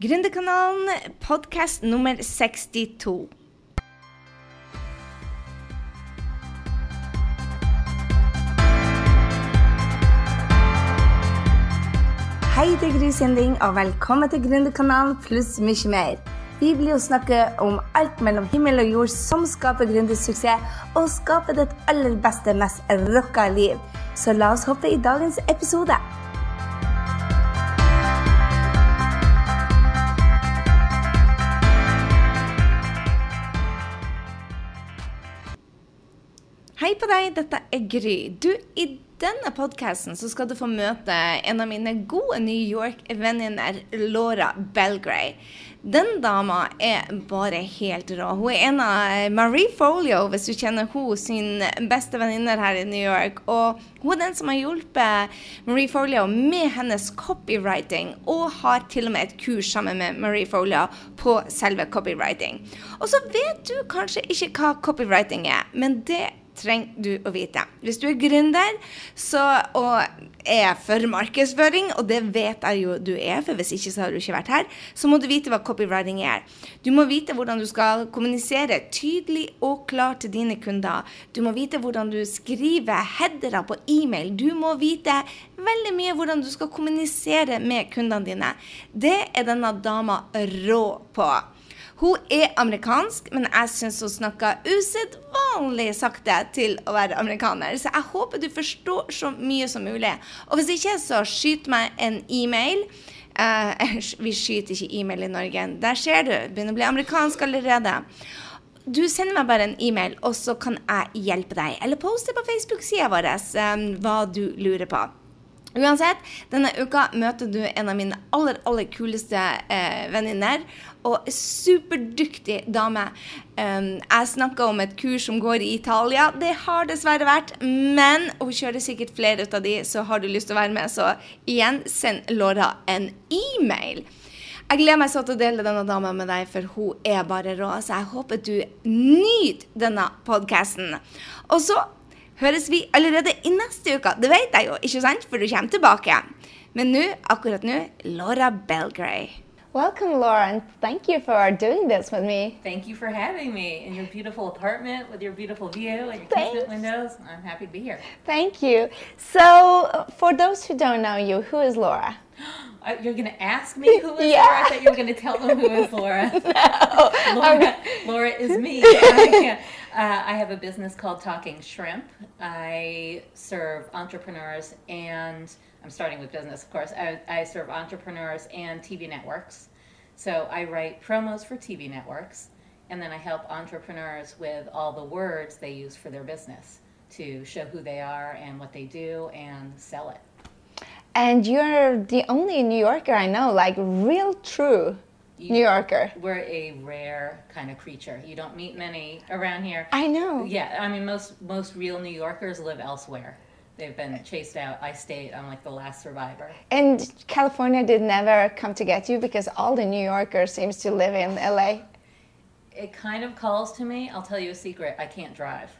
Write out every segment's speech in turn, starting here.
Gründerkanalen, podkast nummer 62. Hei, det er Gry Sinding, og velkommen til Gründerkanalen pluss mye mer. Vi blir å snakke om alt mellom himmel og jord som skaper gründersuksess, og skaper ditt aller beste, mest rocka liv. Så la oss hoppe i dagens episode. På deg, dette er Gry. Du, i denne podkasten skal du få møte en av mine gode New York-venninner, Laura Belgray. Den dama er bare helt rå. Hun er en av Marie Folio, hvis du kjenner hun, sin beste venninner her i New York. Og hun er den som har hjulpet Marie Folio med hennes copywriting, og har til og med et kurs sammen med Marie Folio på selve copywriting. Og så vet du kanskje ikke hva copywriting er, men det trenger du å vite. Hvis du er gründer så, og er for markedsføring, og det vet jeg jo du er, for hvis ikke så har du ikke vært her, så må du vite hva copywriting er. Du må vite hvordan du skal kommunisere tydelig og klart til dine kunder. Du må vite hvordan du skriver headere på e-mail. Du må vite veldig mye hvordan du skal kommunisere med kundene dine. Det er denne dama rå på. Hun er amerikansk, men jeg syns hun snakker usedvanlig sakte til å være amerikaner. Så jeg håper du forstår så mye som mulig. Og hvis ikke, så skyt meg en e-mail. Uh, vi skyter ikke e-mail i Norge. Der ser du. Begynner å bli amerikansk allerede. Du sender meg bare en e-mail, og så kan jeg hjelpe deg. Eller poste på Facebook-sida vår um, hva du lurer på. Uansett, denne uka møter du en av mine aller, aller kuleste eh, venninner. Og superdyktig dame. Um, jeg snakka om et kurs som går i Italia. Det har dessverre vært, men hun kjører sikkert flere ut av de, så har du lyst til å være med, så igjen, send Laura en e-mail. Jeg gleder meg så til å dele denne dama med deg, for hun er bare rå. Så jeg håper du nyter denne podkasten. Og så høres vi allerede i neste uke. Det vet jeg jo, ikke sant? For du kommer tilbake. Men nå, akkurat nå, Laura Belgray. Welcome, Laura, and thank you for doing this with me. Thank you for having me in your beautiful apartment with your beautiful view and your Thanks. casement windows. I'm happy to be here. Thank you. So, for those who don't know you, who is Laura? Uh, You're going to ask me who is Yeah. Laura? I thought you were going to tell them who is Laura. no. Laura, Laura is me. I, uh, I have a business called Talking Shrimp. I serve entrepreneurs and I'm starting with business, of course. I, I serve entrepreneurs and TV networks. So I write promos for TV networks and then I help entrepreneurs with all the words they use for their business to show who they are and what they do and sell it. And you're the only New Yorker I know, like real true You- New Yorker. We're a rare kind of creature. You don't meet many around here. I know. Yeah, I mean most most real New Yorkers live elsewhere. They've been chased out. I stayed. I'm like the last survivor. And California did never come to get you because all the New Yorkers seems to live in LA. It kind of calls to me. I'll tell you a secret. I can't drive.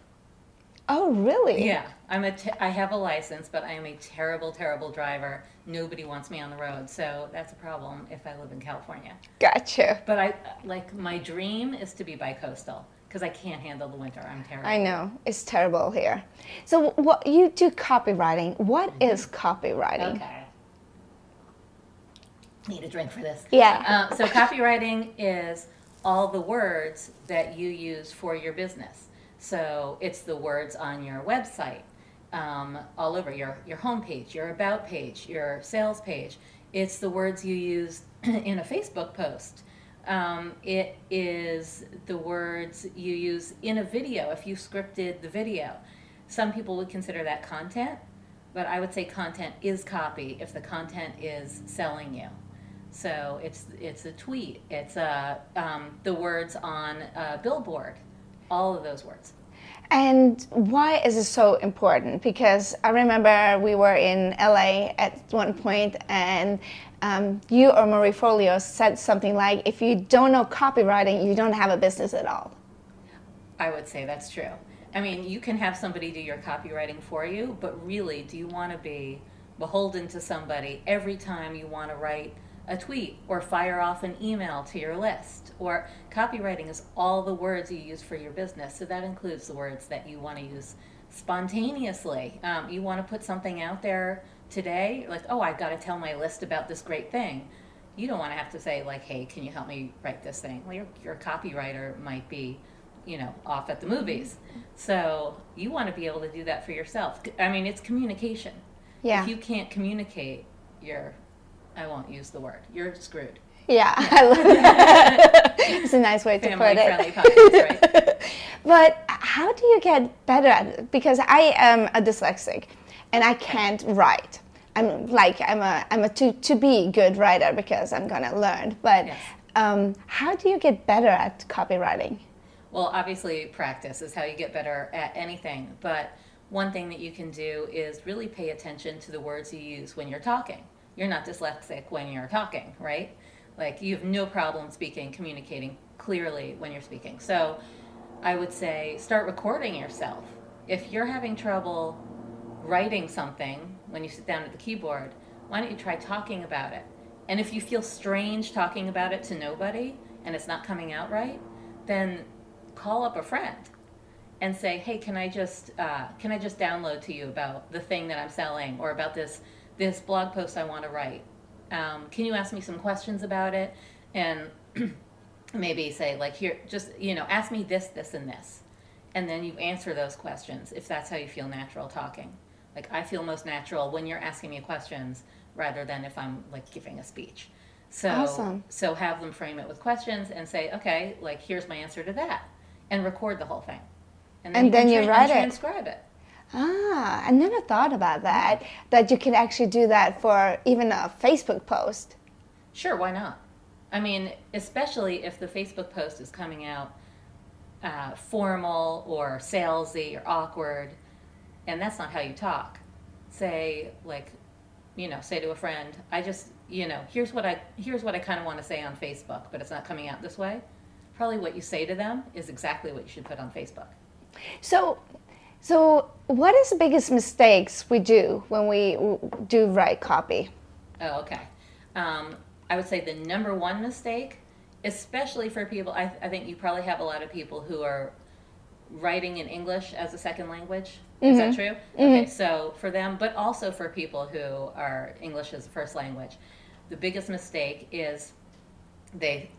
Oh, really? Yeah, I'm a. Te- I have a license, but I am a terrible, terrible driver. Nobody wants me on the road, so that's a problem if I live in California. Gotcha. But I like my dream is to be bi-coastal because I can't handle the winter. I'm terrible. I know it's terrible here. So, what you do copywriting? What is copywriting? Okay. Need a drink for this. Yeah. Um, so copywriting is all the words that you use for your business. So it's the words on your website, um, all over your your homepage, your about page, your sales page. It's the words you use in a Facebook post. Um, it is the words you use in a video if you scripted the video. Some people would consider that content, but I would say content is copy if the content is selling you. So it's it's a tweet, it's a um, the words on a billboard, all of those words. And why is it so important? Because I remember we were in LA at one point, and um, you or Marie Forleo said something like, "If you don't know copywriting, you don't have a business at all." I would say that's true. I mean, you can have somebody do your copywriting for you, but really, do you want to be beholden to somebody every time you want to write a tweet or fire off an email to your list. Or copywriting is all the words you use for your business. So that includes the words that you want to use spontaneously. Um, you want to put something out there today, like, oh, I've got to tell my list about this great thing. You don't want to have to say, like, hey, can you help me write this thing? Well, your, your copywriter might be, you know, off at the movies. So you want to be able to do that for yourself. I mean, it's communication. Yeah. If you can't communicate, you're, I won't use the word, you're screwed. Yeah, I love that. it's a nice way to put it. podcast, right? But how do you get better at it? Because I am a dyslexic and I can't write. I'm like I'm a I'm a to to be good writer because I'm gonna learn. But Yes. um, how do you get better at copywriting? Well, obviously, practice is how you get better at anything. But one thing that you can do is really pay attention to the words you use when you're talking. You're not dyslexic when you're talking, right? Like, you have no problem speaking, communicating clearly when you're speaking. So, I would say start recording yourself. If you're having trouble writing something when you sit down at the keyboard, why don't you try talking about it? And if you feel strange talking about it to nobody and it's not coming out right, then call up a friend and say, "Hey, can I just uh, can I just download to you about the thing that I'm selling or about this this blog post I want to write? Um, can you ask me some questions about it?" And maybe say like, "Here, just you know, ask me this, this, and this," and then you answer those questions if that's how you feel natural talking. Like I feel most natural when you're asking me questions rather than if I'm like giving a speech. So Awesome. so have them frame it with questions and say, okay, like here's my answer to that, and record the whole thing. And then you tra- write it. And transcribe it. Ah, I never thought about that. That you can actually do that for even a Facebook post. Sure, why not? I mean, especially if the Facebook post is coming out uh, formal or salesy or awkward, and that's not how you talk. Say like, you know, say to a friend, I just, you know, here's what I here's what I kind of want to say on Facebook, but it's not coming out this way. Probably what you say to them is exactly what you should put on Facebook. So, so what is the biggest mistakes we do when we do write copy? Oh, okay. Um, I would say the number one mistake, especially for people, I, I think you probably have a lot of people who are writing in English as a second language. Is that true? Okay, so for them, but also for people who are English as a first language, the biggest mistake is they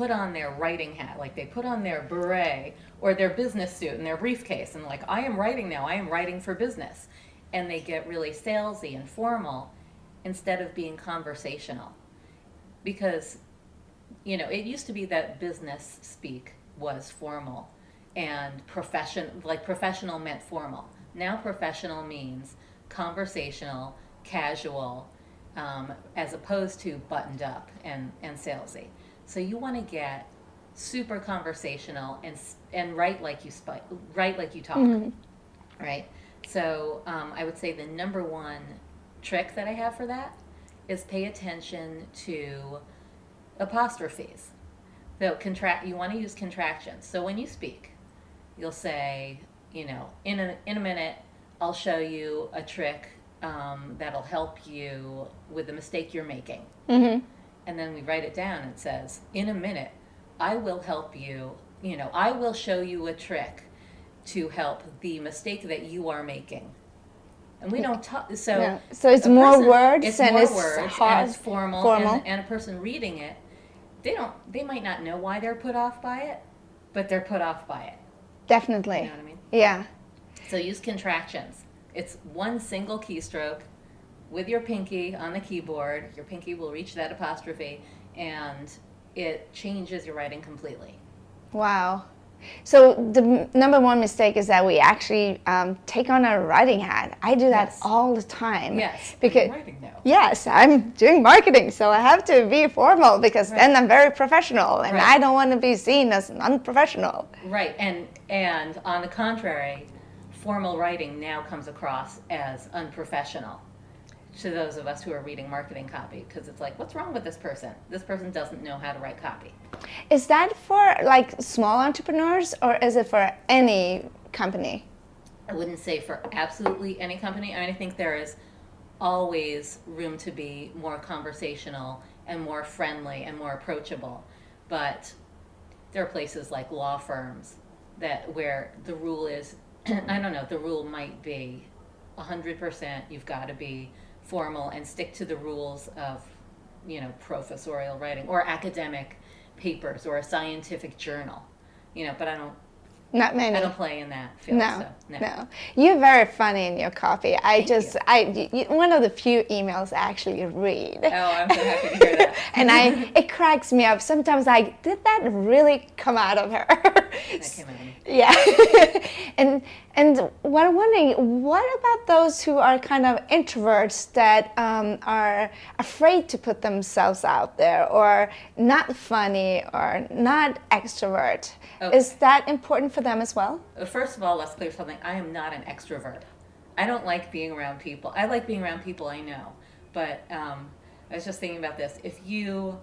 put on their writing hat, like they put on their beret or their business suit and their briefcase, and like, I am writing now, I am writing for business. And they get really salesy and formal instead of being conversational. Because, you know, it used to be that business speak was formal and profession, like professional meant formal. Now professional means conversational, casual, um, as opposed to buttoned up and, and salesy. So you want to get super conversational and and write like you spi- write like you talk, right? So um, I would say the number one trick that I have for that is pay attention to apostrophes. So contract you want to use contractions. So when you speak, you'll say, you know, in a in a minute, I'll show you a trick um, that'll help you with the mistake you're making. Mm-hmm. And then we write it down. and It says, in a minute, I will help you. You know, I will show you a trick to help the mistake that you are making. And we don't talk. So Yeah. So it's more person- words it's and more it's words hard- and it's formal, formal. And, and a person reading it, they don't. They might not know why they're put off by it, but they're put off by it. Definitely. You know what I mean? Yeah. So use contractions. It's one single keystroke with your pinky on the keyboard. Your pinky will reach that apostrophe, and it changes your writing completely. Wow. So the number one mistake is that we actually um, take on a writing hat. I do that Yes. all the time. Yes, Because I'm writing now. yes, I'm doing marketing, so I have to be formal because then I'm very professional, and Right. I don't want to be seen as unprofessional. Right, and and on the contrary, formal writing now comes across as unprofessional to those of us who are reading marketing copy because it's like, what's wrong with this person? This person doesn't know how to write copy. Is that for like small entrepreneurs or is it for any company? I wouldn't say for absolutely any company. I mean, I think there is always room to be more conversational and more friendly and more approachable. But there are places like law firms that where the rule is I don't know, the rule might be 100% you've got to be formal and stick to the rules of, you know, professorial writing or academic papers or a scientific journal. You know, but I don't Not many. I don't play in that field. No, so, no. no. You're very funny in your copy. I Thank just, you. I, y- one of the few emails I actually read. Oh, I'm so happy to hear that. and I, it cracks me up. Sometimes I, did that really come out of her? That came out of me. Yeah. and and what I'm wondering, what about those who are kind of introverts that um, are afraid to put themselves out there, or not funny, or not extrovert? Okay. Is that important for them as well? Uh, First of all, let's clear something. I am not an extrovert. I don't like being around people. I like being around people I know. But um, I was just thinking about this. If you,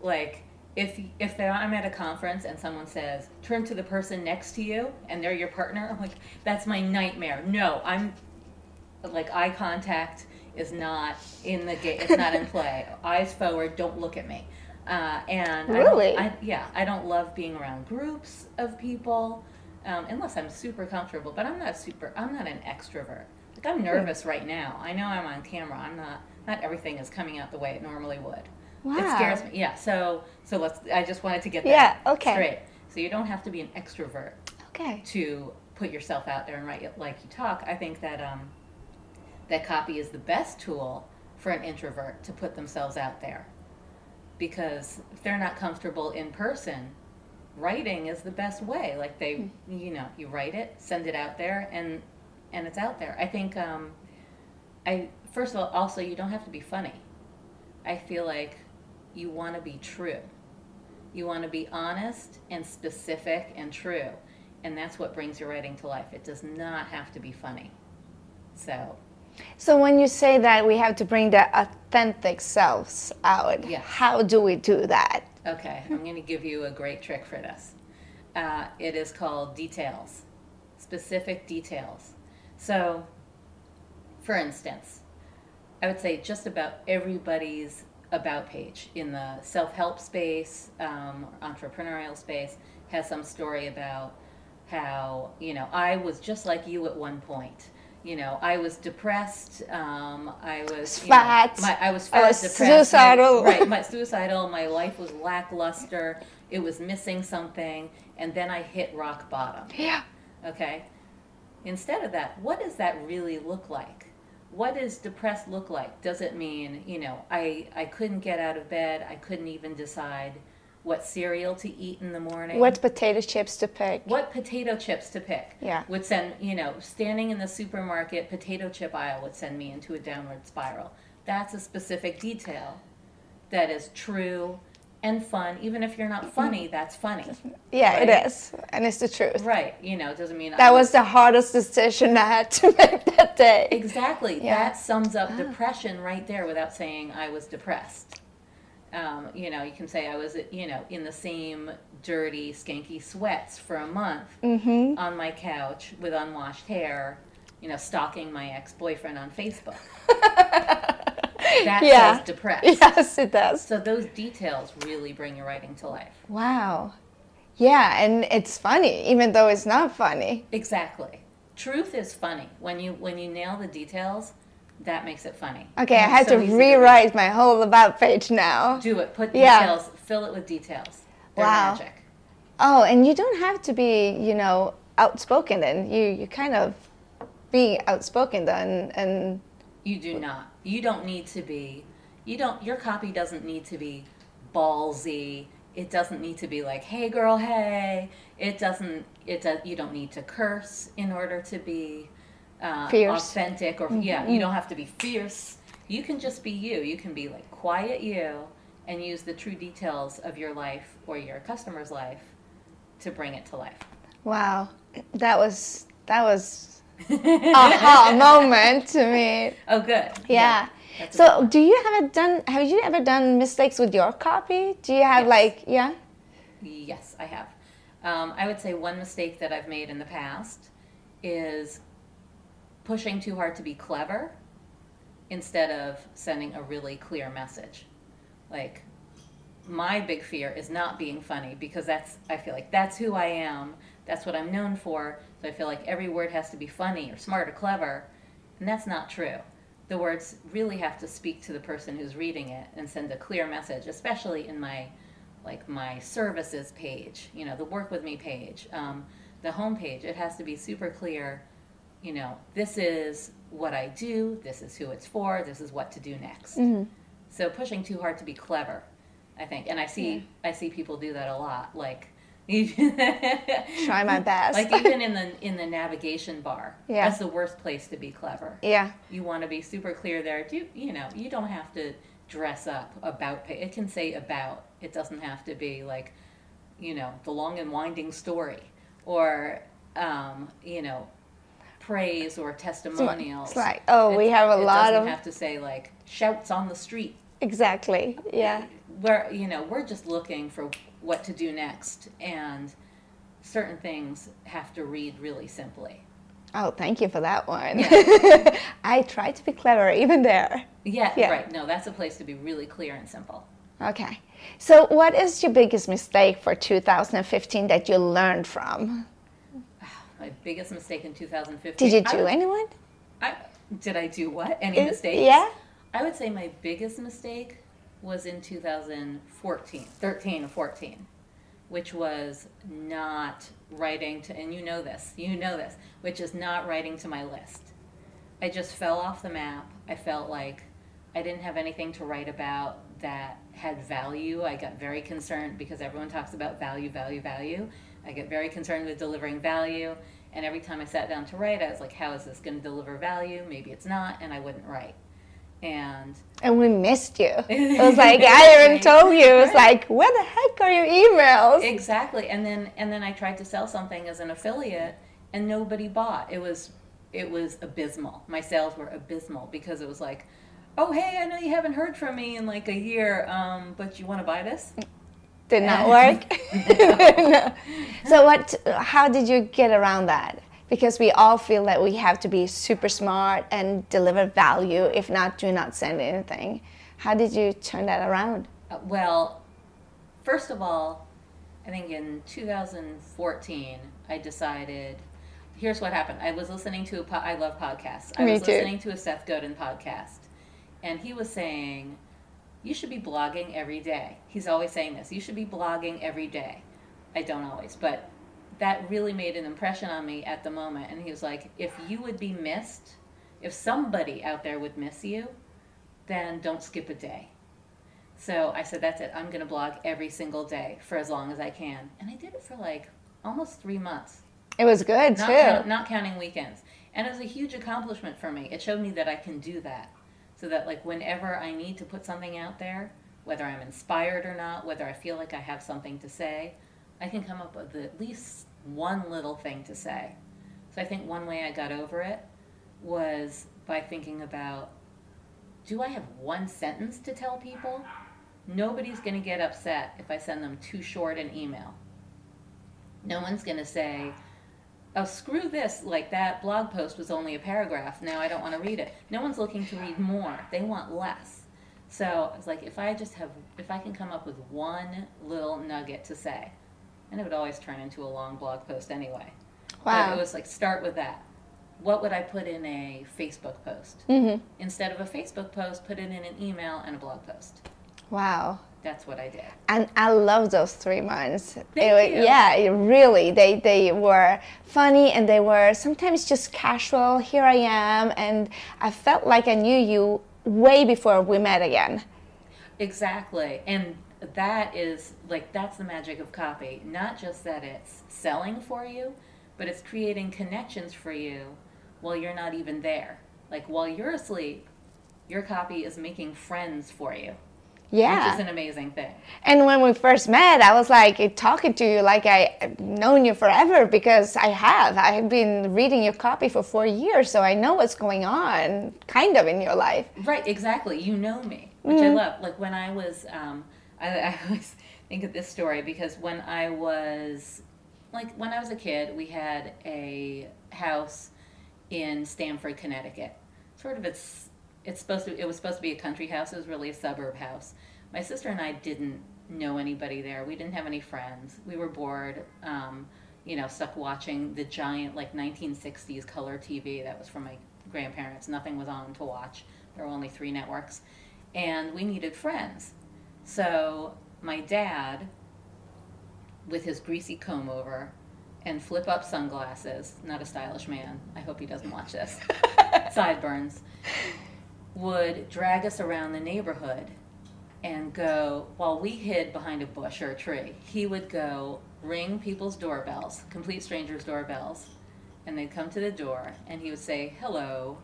like, if if I'm at a conference and someone says, turn to the person next to you and they're your partner, I'm like, that's my nightmare. No, I'm, like, eye contact is not in the game. It's not in play. Eyes forward. Don't look at me. Uh, and I Really? I, yeah, I don't love being around groups of people um, unless I'm super comfortable. But I'm not super. I'm not an extrovert. Like I'm nervous right now. I know I'm on camera. I'm not. Not everything is coming out the way it normally would. It scares me. Yeah. So so let's. I just wanted to get that Yeah, okay. straight. So you don't have to be an extrovert Okay. to put yourself out there and write it like you talk. I think that um, that copy is the best tool for an introvert to put themselves out there because if they're not comfortable in person, writing is the best way. Like they, you know, you write it, send it out there, and and it's out there. I think um, I first of all, also you don't have to be funny. I feel like you want to be true. You want to be honest and specific and true. And that's what brings your writing to life. It does not have to be funny. So, So when you say that we have to bring the authentic selves out, Yes. how do we do that? okay, I'm going to give you a great trick for this. Uh, it is called details, specific details. So, for instance, I would say just about everybody's about page in the self help space, um, entrepreneurial space, has some story about how, you know, I was just like you at one point. You know, I was depressed. Um, I was you know, Fat. my, I was I was depressed. my- suicidal. right, my suicidal. My life was lackluster. It was missing something, and then I hit rock bottom. Yeah. Okay? Instead of that, what does that really look like? What does depressed look like? Does it mean, you know, I, I couldn't get out of bed, I couldn't even decide what cereal to eat in the morning? What potato chips to pick? what potato chips to pick Yeah. would send you know standing in the supermarket potato chip aisle would send me into a downward spiral that's a specific detail that is true and fun even if you're not funny that's funny Yeah, right? it is, and it's the truth. right you know it doesn't mean That was the hardest decision I had to make that day. Exactly. Yeah. That sums up depression right there without saying I was depressed. Um, you know, you can say I was, you know, in the same dirty, skanky sweats for a month Mm-hmm. on my couch with unwashed hair, you know, stalking my ex boyfriend on Facebook. that Yeah. says depressed. Yes, it does. So those details really bring your writing to life. Wow. Yeah, and it's funny, even though it's not funny. Exactly. Truth is funny. When you when you nail the details, that makes it funny. Okay, I And had it's so to rewrite my whole about page now. Do it. Put Yeah. details. Fill it with details. They're Wow. magic. Oh, and you don't have to be, you know, outspoken then. You you kind of be outspoken then and You do not. You don't need to be. You don't. Your copy doesn't need to be ballsy. It doesn't need to be like, "Hey, girl, hey." It doesn't. It does. You don't need to curse in order to be uh, Fierce. authentic, or yeah. You don't have to be fierce. You can just be you. You can be like quiet you, and use the true details of your life or your customer's life to bring it to life. wow. That was that was aha moment to me. Oh, good. Yeah. A So, do you have a done? Have you ever done mistakes with your copy? Do you have Yes. like, yeah? Yes, I have. Um, I would say one mistake that I've made in the past is pushing too hard to be clever instead of sending a really clear message. like my big fear is not being funny because that's I feel like that's who I am. That's what I'm known for. So I feel like every word has to be funny or smart or clever, and that's not true. The words really have to speak to the person who's reading it and send a clear message, especially in my like my services page, you know, the work with me page, um, the home page. It has to be super clear. You know, this is what I do. This is who it's for. This is what to do next. So pushing too hard to be clever, I think, and I see I see people do that a lot. Like, Try my best. like even in the in the navigation bar, Yeah. that's the worst place to be clever. yeah. You want to be super clear there. Do you know? You don't have to dress up about. It can say about. It doesn't have to be like, you know, the long and winding story, or um, you know, praise or testimonials. It's like, oh, we have a lot of. it lot doesn't of have to say like shouts on the street. exactly. Yeah. We're you know we're just looking for what to do next, and certain things have to read really simply. Oh, thank you for that one. I try to be clever even there. Yeah, Yeah. right. No, that's a place to be really clear and simple. Okay. So, what is your biggest mistake for 2015 that you learned from? My biggest mistake in 2015. Did you do would- anyone? I, did I do what? Any Uh, mistakes? yeah. I would say my biggest mistake was in 2014, 13 or 14, which was not writing to, and you know this, you know this, which is not writing to my list. I just fell off the map. I felt like I didn't have anything to write about that had value. I got very concerned because everyone talks about value, value, value. I get very concerned with delivering value. And every time I sat down to write, I was like, how is this going to deliver value? Maybe it's not, and I wouldn't write. And And we missed you. It was like, I even told you, it was like, where the heck are your emails? exactly and then and then i tried to sell something as an affiliate and nobody bought it was it was abysmal my sales were abysmal because it was like oh hey i know you haven't heard from me in like a year um, but you want to buy this Did not work. No. So what? How did you get around that? Because we all feel that we have to be super smart and deliver value. If not, do not send anything. How did you turn that around? Uh, well first of all i think in 2014 i decided here's what happened i was listening to a po- i love podcasts i Me was too. listening to a seth godin podcast and he was saying you should be blogging every day he's always saying this you should be blogging every day i don't always but that really made an impression on me at the moment and he was like if you would be missed if somebody out there would miss you then don't skip a day so I said, that's it. I'm going to blog every single day for as long as I can. And I did it for like almost three months, It was good not, too. count, not counting weekends. And it was a huge accomplishment for me. It showed me that I can do that. So that, like, whenever I need to put something out there, whether I'm inspired or not, whether I feel like I have something to say, I can come up with at least one little thing to say. So I think one way I got over it was by thinking about do I have one sentence to tell people? Nobody's going to get upset if I send them too short an email. No one's going to say, oh, screw this, like that blog post was only a paragraph. Now I don't want to read it. No one's looking to read more, they want less. So I was like, if I just have, if I can come up with one little nugget to say, and it would always turn into a long blog post anyway. But Wow. it was like, start with that. What would I put in a Facebook post? Mhm. Instead of a Facebook post, put it in an email and a blog post. Wow. That's what I did. And I love those three months. Thank It you. Yeah, it really. They they were funny and they were sometimes just casual. Here I am, and I felt like I knew you way before we met again. Exactly. And that is like that's the magic of copy. Not just that it's selling for you, but it's creating connections for you while you're not even there. Like while you're asleep, your copy is making friends for you. Yeah. Which is an amazing thing. And when we first met, I was like talking to you like I've known you forever because I have. I have been reading your copy for four years, so I know what's going on, kind of, in your life. Right, exactly. You know me, which I love. Like when I was, um, I, I always think of this story because when I was, like when I was a kid, we had a house in Stamford, Connecticut. Sort of, it's it's supposed to it was supposed to be a country house. It was really a suburb house, my sister and I didn't know anybody there. We didn't have any friends. We were bored. Um, you know, stuck watching the giant like 1960s color TV that was from my grandparents. Nothing was on to watch. There were only three networks, and we needed friends. So my dad, with his greasy comb over and flip up sunglasses, not a stylish man. I hope he doesn't watch this. Sideburns would drag us around the neighborhood and go while we hid behind a bush or a tree. He would go ring people's doorbells, complete strangers' doorbells, and they'd come to the door and he would say, "Hello,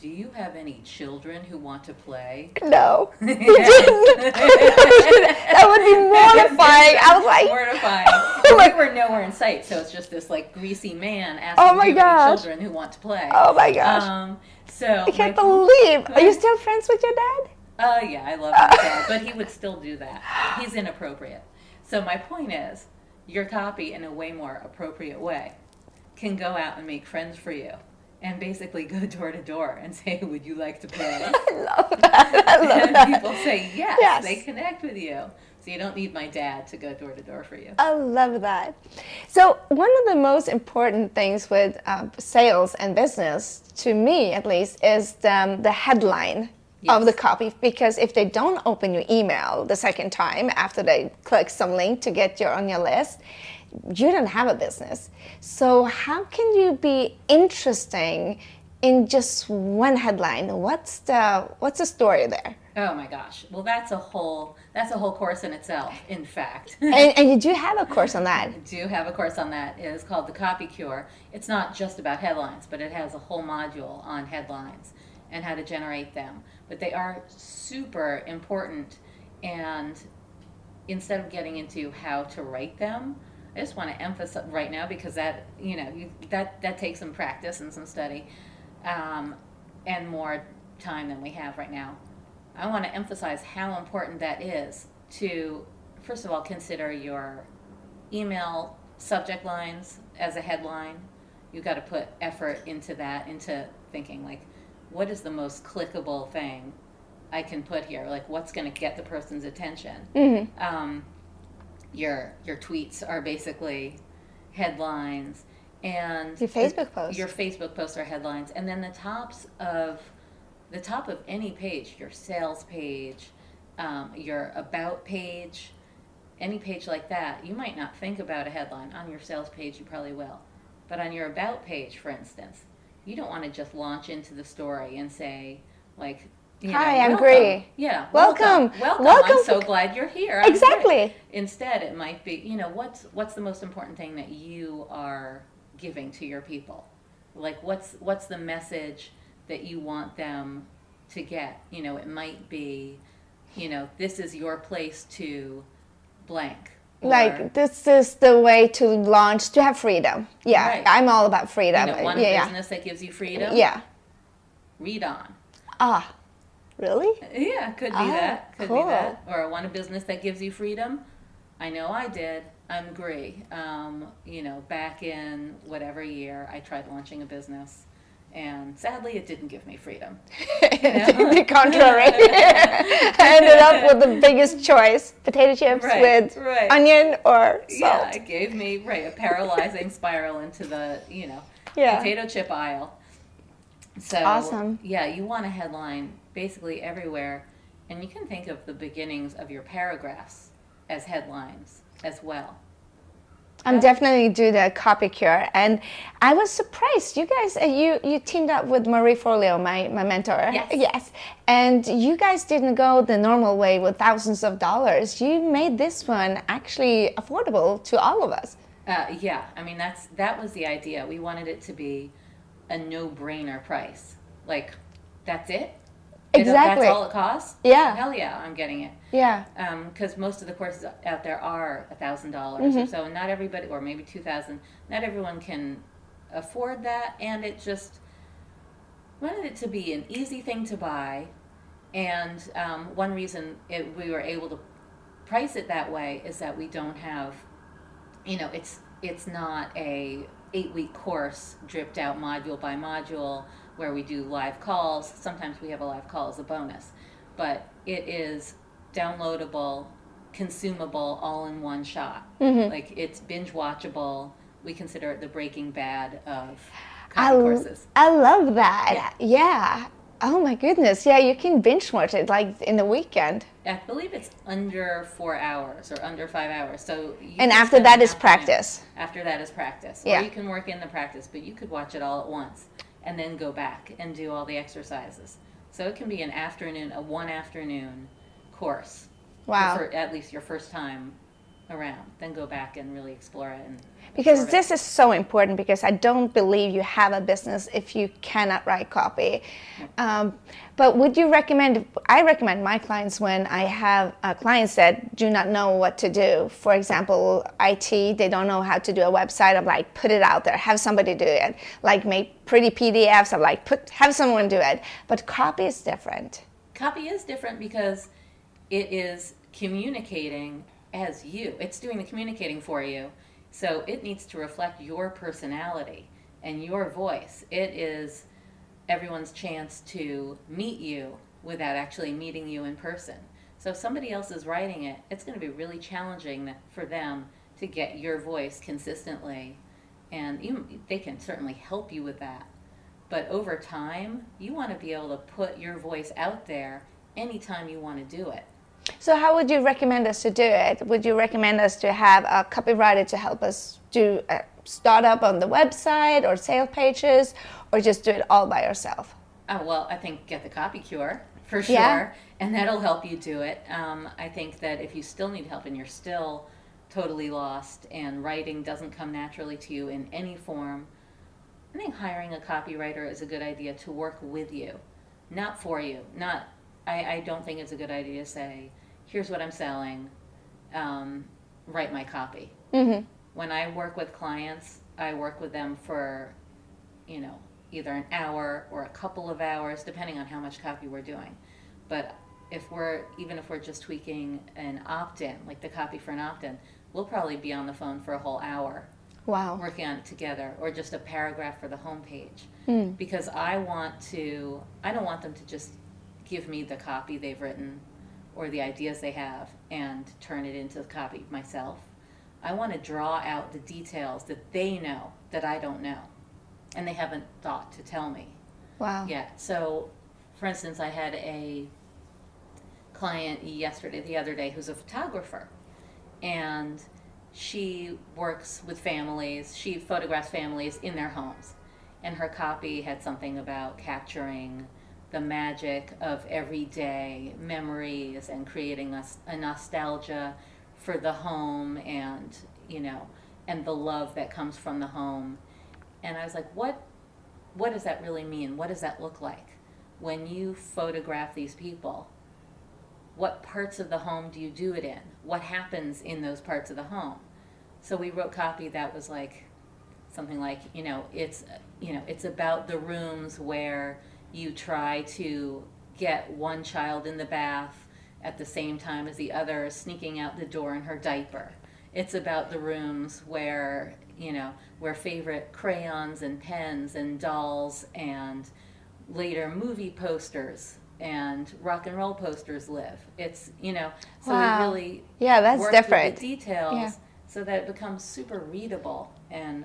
do you have any children who want to play?" No. You didn't. that would be mortifying. I was like, mortifying. Oh my- we were nowhere in sight, so it's just this like greasy man asking Oh my do you have any gosh. children who want to play. oh my gosh. Um, so I can't my- believe. Are you still friends with your dad? Uh, yeah, I love my dad, but he would still do that. He's inappropriate. So my point is, your copy in a way more appropriate way can go out and make friends for you, and basically go door to door and say, "Would you like to play?" I love that. I love and that. people say yes, Yes. They connect with you, so you don't need my dad to go door to door for you. I love that. So one of the most important things with uh, sales and business, to me at least, is the, um, the headline of the copy. Because if they don't open your email the second time after they click some link to get you on your list, you don't have a business. So how can you be interesting in just one headline? What's the what's the story there? Oh my gosh! Well, that's a whole that's a whole course in itself. In fact. and, and you do have a course on that. I do have a course on that. It is called the Copy Cure. It's not just about headlines, but it has a whole module on headlines and how to generate them. But they are super important. And instead of getting into how to write them, I just want to emphasize right now because that you know you, that that takes some practice and some study, um, and more time than we have right now. I want to emphasize how important that is to first of all consider your email subject lines as a headline. You've got to put effort into that, into thinking like, what is the most clickable thing I can put here? Like, what's going to get the person's attention? Mm-hmm. Um, your your tweets are basically headlines, and Your Facebook posts. Your Facebook posts are headlines, and then the tops of the top of any page, your sales page, um, your about page, any page like that, you might not think about a headline. On your sales page, you probably will. But on your about page, for instance, you don't want to just launch into the story and say, like, you Hi, know, I'm welcome. Yeah. Welcome. Welcome. Welcome I'm so glad you're here. I'm Exactly. great. Instead, it might be, you know, what's what's the most important thing that you are giving to your people? Like, what's what's the message that you want them to get? You know, it might be, you know, this is your place to blank. or, like this is the way to launch to have freedom yeah Right. i'm all about you freedom know, want yeah a yeah business that gives you freedom. yeah Read on. ah really Yeah, could be Ah, that. Could cool. be that. Or I want a business that gives you freedom. I know I did. I'm Gry. Um, you know, back in whatever year, I tried launching a business, and sadly, it didn't give me freedom. the contrary i ended up with the biggest choice potato chips Right, with right. onion or salt Yeah, it gave me right a paralyzing spiral into the you know Yeah. potato chip aisle. So Awesome. Yeah, you want a headline basically everywhere, and you can think of the beginnings of your paragraphs as headlines as well. I'm definitely do the copy cure, and I was surprised. You guys, uh, you you teamed up with Marie Forleo, my my mentor. Yes. Yes, and you guys didn't go the normal way with thousands of dollars. You made this one actually affordable to all of us. Uh, yeah, I mean that's that was the idea. We wanted it to be a no-brainer price. Like that's it. Exactly. That's all it costs. Yeah. Hell yeah, I'm getting it. Yeah. because most of the courses out there are a thousand dollars Mm-hmm. or so, and not everybody, or maybe two thousand. Not everyone can afford that, and it just wanted it to be an easy thing to buy. And um, one reason it, we were able to price it that way is that we don't have, you know, it's it's not a eight week course dripped out module by module where we do live calls. Sometimes we have a live call as a bonus, but it is downloadable, consumable, all in one shot. Mm-hmm. Like it's binge watchable. We consider it the Breaking Bad of I, courses. I love that. Yeah. Oh my goodness. Yeah, you can binge watch it like in the weekend. I believe it's under four hours or under five hours. So you And after that an is practice. After that is practice. Yeah. Or you can work in the practice, but you could watch it all at once and then go back and do all the exercises. So it can be an afternoon, a one afternoon course. Wow. For at least your first time around. Then go back and really explore it and Because this is so important because I don't believe you have a business if you cannot write copy. Um, but would you recommend? I recommend my clients when I have uh, clients that do not know what to do. For example, IT, they don't know how to do a website. I'm like, put it out there, have somebody do it. Like make pretty PDFs. I'm like, put have someone do it. But copy is different. Copy is different because it is communicating as you. It's doing the communicating for you. So it needs to reflect your personality and your voice. It is everyone's chance to meet you without actually meeting you in person. So if somebody else is writing it, it's going to be really challenging for them to get your voice consistently. And you, they can certainly help you with that. But over time, you want to be able to put your voice out there anytime you want to do it. So how would you recommend us to do it? Would you recommend us to have a copywriter to help us do a startup on the website or sales pages, or just do it all by yourself? Oh, well, I think get the copy cure for sure, Yeah. and that'll help you do it. Um, I think that if you still need help and you're still totally lost and writing doesn't come naturally to you in any form, I think hiring a copywriter is a good idea to work with you, not for you. Not, I, I don't think it's a good idea to say, "Here's what I'm selling, um, write my copy." Mm-hmm. when I work with clients, I work with them for, you know, either an hour or a couple of hours, depending on how much copy we're doing. But if we're, even if we're just tweaking an opt in, like the copy for an opt in, we'll probably be on the phone for a whole hour Wow. working on it together or just a paragraph for the homepage. Mm. Because I want to, I don't want them to just give me the copy they've written or the ideas they have and turn it into the copy myself. I want to draw out the details that they know that I don't know and they haven't thought to tell me Wow. Yeah. So, for instance, I had a client yesterday, the other day, who's a photographer, and she works with families. She photographs families in their homes, and her copy had something about capturing the magic of everyday memories and creating a, a nostalgia for the home and you know and the love that comes from the home. And i was like what what does that really mean? What does that look like? When you photograph these people what parts of the home do you do it in? What happens in those parts of the home? So we wrote copy that was like something like you know it's you know it's about the rooms where you try to get one child in the bath at the same time as the other sneaking out the door in her diaper it's about the rooms where you know where favorite crayons and pens and dolls and later movie posters and rock and roll posters live it's you know so Wow. we really Yeah, that's different. with the details Yeah. so that it becomes super readable and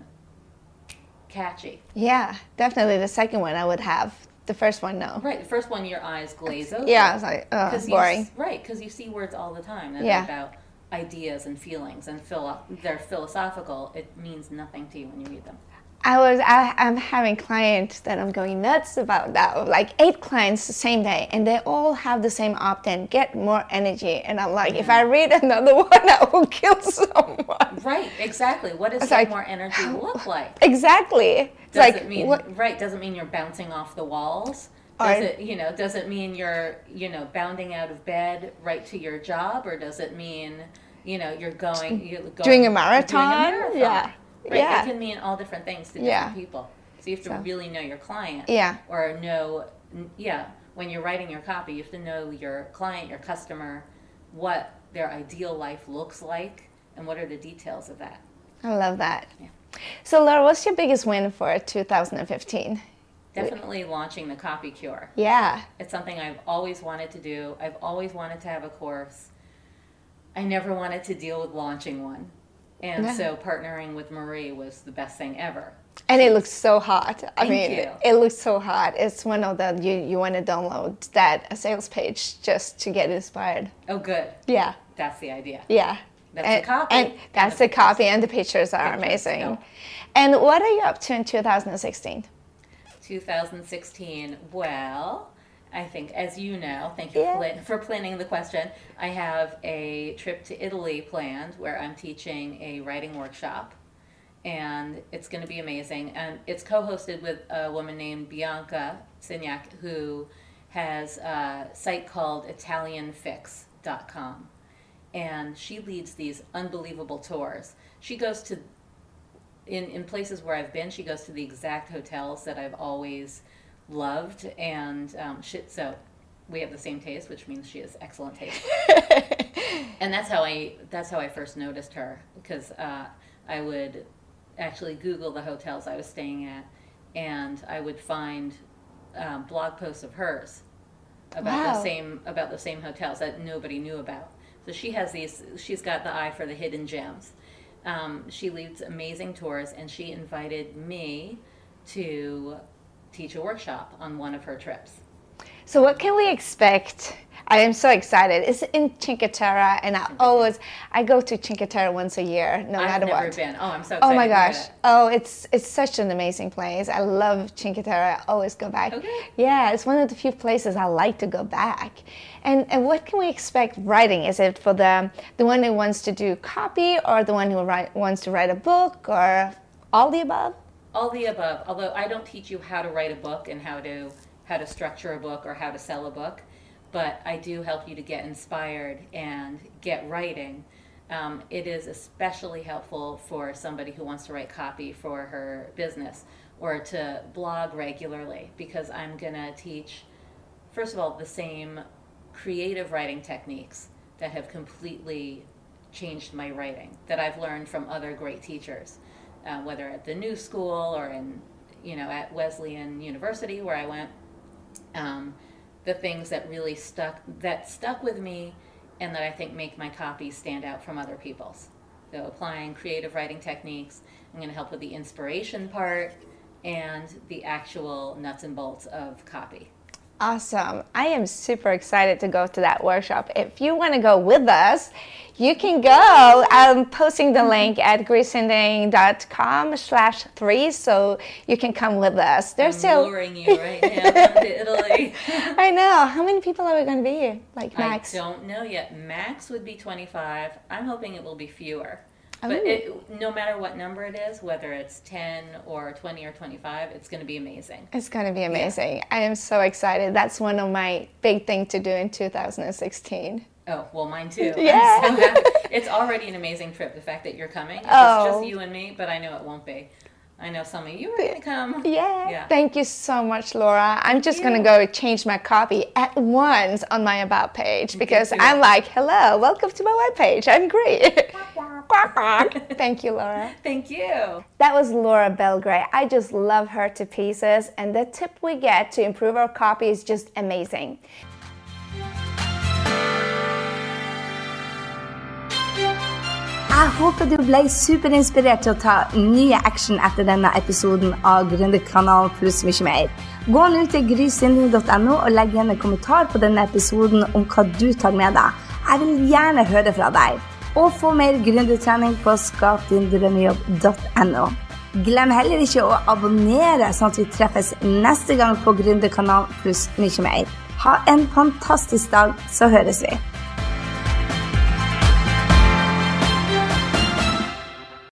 catchy. Yeah, definitely the second one I would have. The first one, no. Right, the first one your eyes glaze over. Yeah, I was like, uh, 'Cause you boring. s- right, because you see words all the time that Yeah. are about ideas and feelings and philo- they're philosophical. It means nothing to you when you read them. I was I, I'm having clients that I'm going nuts about that. Like eight clients the same day, and they all have the same opt-in. Get more energy, and I'm like, if I read another one, I will kill someone. Right, exactly. What does get like, more energy look like? Exactly. It's Does like it mean what? right? Doesn't mean you're bouncing off the walls? Does it you know? Does it mean you're you know bounding out of bed right to your job, or does it mean you know you're going you're going, Doing a marathon? marathon? Yeah. Right. Yeah. It can mean all different things to different Yeah. people. So you have to So- really know your client. Yeah. Or know yeah when you're writing your copy, you have to know your client, your customer, what their ideal life looks like, and what are the details of that. I love that. Yeah. So, Laura, what's your biggest win for 2015? Definitely launching the Copy Cure. Yeah. It's something I've always wanted to do. I've always wanted to have a course. I never wanted to deal with launching one. And Yeah. so partnering with Marie was the best thing ever. And it looks so hot. I Thank mean, you. it looks so hot. It's one of the you you want to download that a sales page just to get inspired. Oh, good. Yeah. That's the idea. Yeah. That's and, the copy And and that's the the copy, and the pictures are Pictures, amazing. yeah. And what are you up to in 2016? 2016. Well, I think, as you know, thank you Yeah. for, for planning the question. I have a trip to Italy planned where I'm teaching a writing workshop, and it's going to be amazing. And it's co-hosted with a woman named Bianca Signac, who has a site called ItalianFix.com, and she leads these unbelievable tours. She goes to in, in places where I've been, she goes to the exact hotels that I've always loved, and um, she, so we have the same taste, which means she has excellent taste. and that's how I that's how I first noticed her because uh, I would actually Google the hotels I was staying at, and I would find um, blog posts of hers about Wow. the same about the same hotels that nobody knew about. So she has these. She's got the eye for the hidden gems. Um, she leads amazing tours, and she invited me to teach a workshop on one of her trips. So what can we expect? I am so excited. It's in Cinque Terre, and I always I go to Cinque Terre once a year, no I've matter never what. been. Oh, I'm so excited. Oh my gosh! that. Oh, it's it's such an amazing place. I love Cinque Terre. I always go back. Okay. Yeah, it's one of the few places I like to go back. And and what can we expect writing? Is it for the the one who wants to do copy, or the one who write, wants to write a book, or all the above? All the above. Although I don't teach you how to write a book and how to how to structure a book or how to sell a book, but I do help you to get inspired and get writing. Um, it is especially helpful for somebody who wants to write copy for her business or to blog regularly because I'm going to teach, first of all, the same creative writing techniques that have completely changed my writing that I've learned from other great teachers, uh, whether at the New School or in, you know, at Wesleyan University where I went. Um, the things that really stuck that stuck with me, and that I think make my copy stand out from other people's. So applying creative writing techniques. I'm going to help with the inspiration part and the actual nuts and bolts of copy. Awesome. I am super excited to go to that workshop. If you want to go with us, you can go. I'm posting the link at greasending.com slash three so you can come with us. There's I'm still, luring you right now to Italy. I know. How many people are we going to be? Like max? I don't know yet. Max would be 25. I'm hoping it will be fewer. But it, no matter what number it is, whether it's 10 or 20 or 25, it's going to be amazing. It's going to be amazing. I am so excited. That's one of my big things to do in 2016. Oh, well, mine too. Yeah. So. It's already an amazing trip. The fact that you're coming. Oh. It's just oh. you and me, but I know it won't be. I know some of you are going to come. Yeah. Yeah. Thank you so much, Laura. I'm just going to go change my copy at once on my About page because I'm like, hello, welcome to my webpage. I'm great. Quack, quack. Thank you, Laura. Thank you. That was Laura Belgray. I just love her to pieces, and the tip we get to improve our copy is just amazing. Jeg håper du ble superinspirert til å ta nye action etter denne episoden av Gründerkanalen pluss mye mer. Gå nå til grysynding.no og legg igjen en kommentar på denne episoden om hva du tar med deg. Jeg vil gjerne høre fra deg. Og få mer gründertrening på skapdindrømmejobb.no. Glem heller ikke å abonnere, sånn at vi treffes neste gang på Gründerkanalen pluss mye mer. Ha en fantastisk dag, så høres vi.